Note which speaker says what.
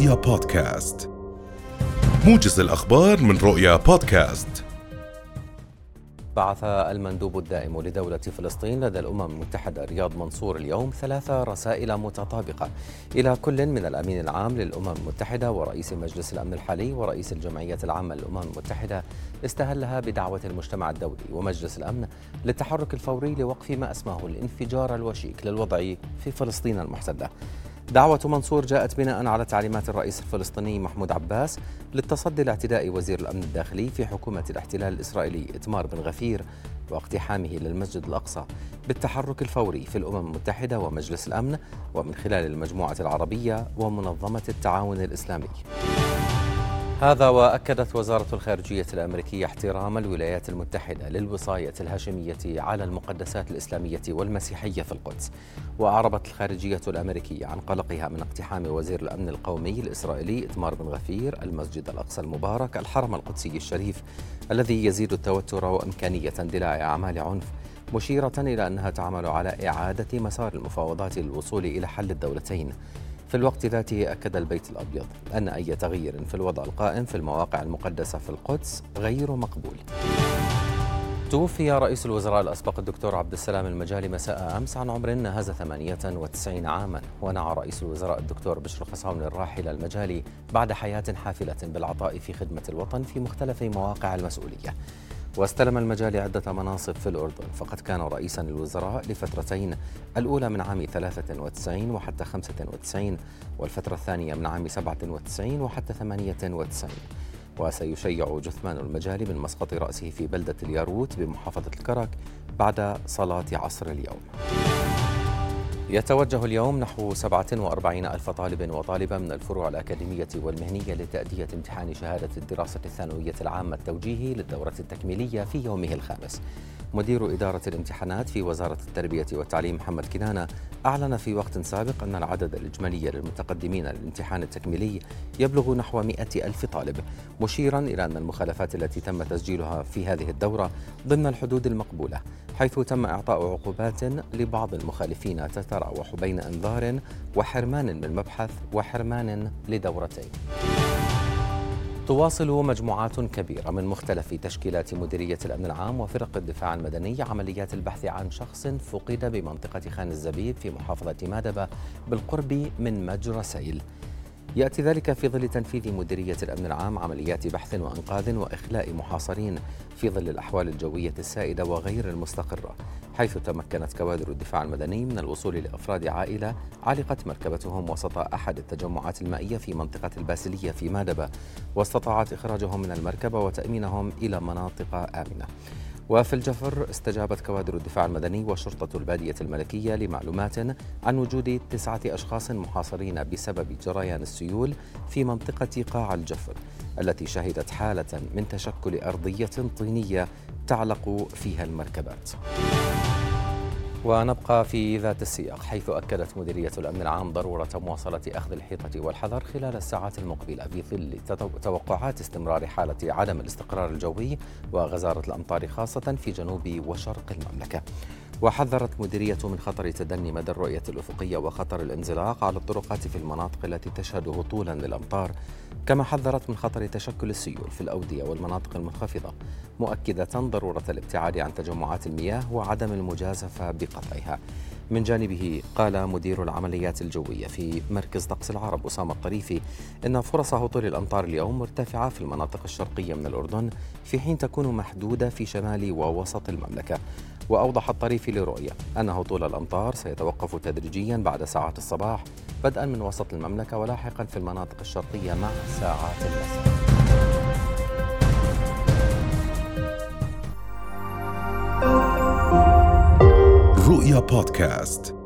Speaker 1: رؤيا بودكاست. موجز الأخبار من رؤيا بودكاست.
Speaker 2: بعث المندوب الدائم لدولة فلسطين لدى الأمم المتحدة رياض منصور اليوم ثلاث رسائل متطابقة. إلى كل من الأمين العام للأمم المتحدة ورئيس مجلس الأمن الحالي ورئيس الجمعية العامة للأمم المتحدة استهلها بدعوة المجتمع الدولي ومجلس الأمن للتحرك الفوري لوقف ما أسماه الانفجار الوشيك للوضع في فلسطين المحتلة دعوة منصور جاءت بناء على تعليمات الرئيس الفلسطيني محمود عباس للتصدي لاعتداء وزير الأمن الداخلي في حكومة الاحتلال الإسرائيلي إتمار بن غفير واقتحامه للمسجد الأقصى بالتحرك الفوري في الأمم المتحدة ومجلس الأمن ومن خلال المجموعة العربية ومنظمة التعاون الإسلامي. هذا وأكدت وزارة الخارجية الأمريكية احترام الولايات المتحدة للوصاية الهاشمية على المقدسات الإسلامية والمسيحية في القدس. وأعربت الخارجية الأمريكية عن قلقها من اقتحام وزير الأمن القومي الإسرائيلي إتمار بن غفير المسجد الأقصى المبارك الحرم القدسي الشريف الذي يزيد التوتر وإمكانية اندلاع أعمال عنف مشيرة إلى أنها تعمل على إعادة مسار المفاوضات للوصول إلى حل الدولتين. في الوقت ذاته أكد البيت الأبيض أن أي تغيير في الوضع القائم في المواقع المقدسة في القدس غير مقبول. توفي رئيس الوزراء الأسبق الدكتور عبد السلام المجالي مساء أمس عن عمر ناهز 98 عاما ونعى رئيس الوزراء الدكتور بشر خصاون الراحل المجالي بعد حياة حافلة بالعطاء في خدمة الوطن في مختلف مواقع المسؤولية. واستلم المجال عدة مناصب في الأردن فقد كان رئيسا للوزراء لفترتين الأولى من عام 93 وحتى 95 والفترة الثانية من عام 97 وحتى 98 وسيشيع جثمان المجالي من مسقط رأسه في بلدة الياروت بمحافظة الكرك بعد صلاة عصر اليوم. يتوجه اليوم نحو 47 ألف طالب وطالبة من الفروع الأكاديمية والمهنية لتأدية امتحان شهادة الدراسة الثانوية العامة التوجيهي للدورة التكميلية في يومه الخامس. مدير إدارة الامتحانات في وزارة التربية والتعليم محمد كنانة أعلن في وقت سابق أن العدد الإجمالي للمتقدمين للامتحان التكميلي يبلغ نحو 100 ألف طالب مشيرا إلى أن المخالفات التي تم تسجيلها في هذه الدورة ضمن الحدود المقبولة حيث تم إعطاء عقوبات لبعض المخالفين تتراوح بين إنذار وحرمان من وحرمان لدورتين. تواصل مجموعات كبيرة من مختلف تشكيلات مديرية الأمن العام وفرق الدفاع المدني عمليات البحث عن شخص فقد بمنطقة خان الزبيب في محافظة مادبة بالقرب من مجرى سيل. يأتي ذلك في ظل تنفيذ مديرية الأمن العام عمليات بحث وأنقاذ وإخلاء محاصرين في ظل الأحوال الجوية السائدة وغير المستقرة حيث تمكنت كوادر الدفاع المدني من الوصول لأفراد عائلة علقت مركبتهم وسط أحد التجمعات المائية في منطقة الباسلية في مادبة واستطاعت إخراجهم من المركبة وتأمينهم إلى مناطق آمنة. وفي الجفر استجابت كوادر الدفاع المدني وشرطة البادية الملكية لمعلومات عن وجود تسعة أشخاص محاصرين بسبب جريان السيول في منطقة قاع الجفر التي شهدت حالة من تشكل أرضية طينية تعلق فيها المركبات. ونبقى في ذات السياق حيث أكدت مديرية الأمن العام ضرورة مواصلة أخذ الحيطة والحذر خلال الساعات المقبلة في ظل توقعات استمرار حالة عدم الاستقرار الجوي وغزارة الأمطار خاصة في جنوب وشرق المملكة. وحذرت مديرية من خطر تدني مدى الرؤية الأفقية وخطر الانزلاق على الطرقات في المناطق التي تشهد هطولا للأمطار كما حذرت من خطر تشكل السيول في الأودية والمناطق المنخفضة مؤكدة ضرورة الابتعاد عن تجمعات المياه وعدم المجازفة بقطعها. من جانبه قال مدير العمليات الجوية في مركز طقس العرب أسامة الطريفي إن فرص هطول الأمطار اليوم مرتفعة في المناطق الشرقية من الأردن في حين تكون محدودة في شمال ووسط المملكة. وأوضح الطريفي لرؤية أن هطول الأمطار سيتوقف تدريجيا بعد ساعات الصباح بدءا من وسط المملكة ولاحقا في المناطق الشرقية مع ساعات المساء
Speaker 1: رؤيا بودكاست.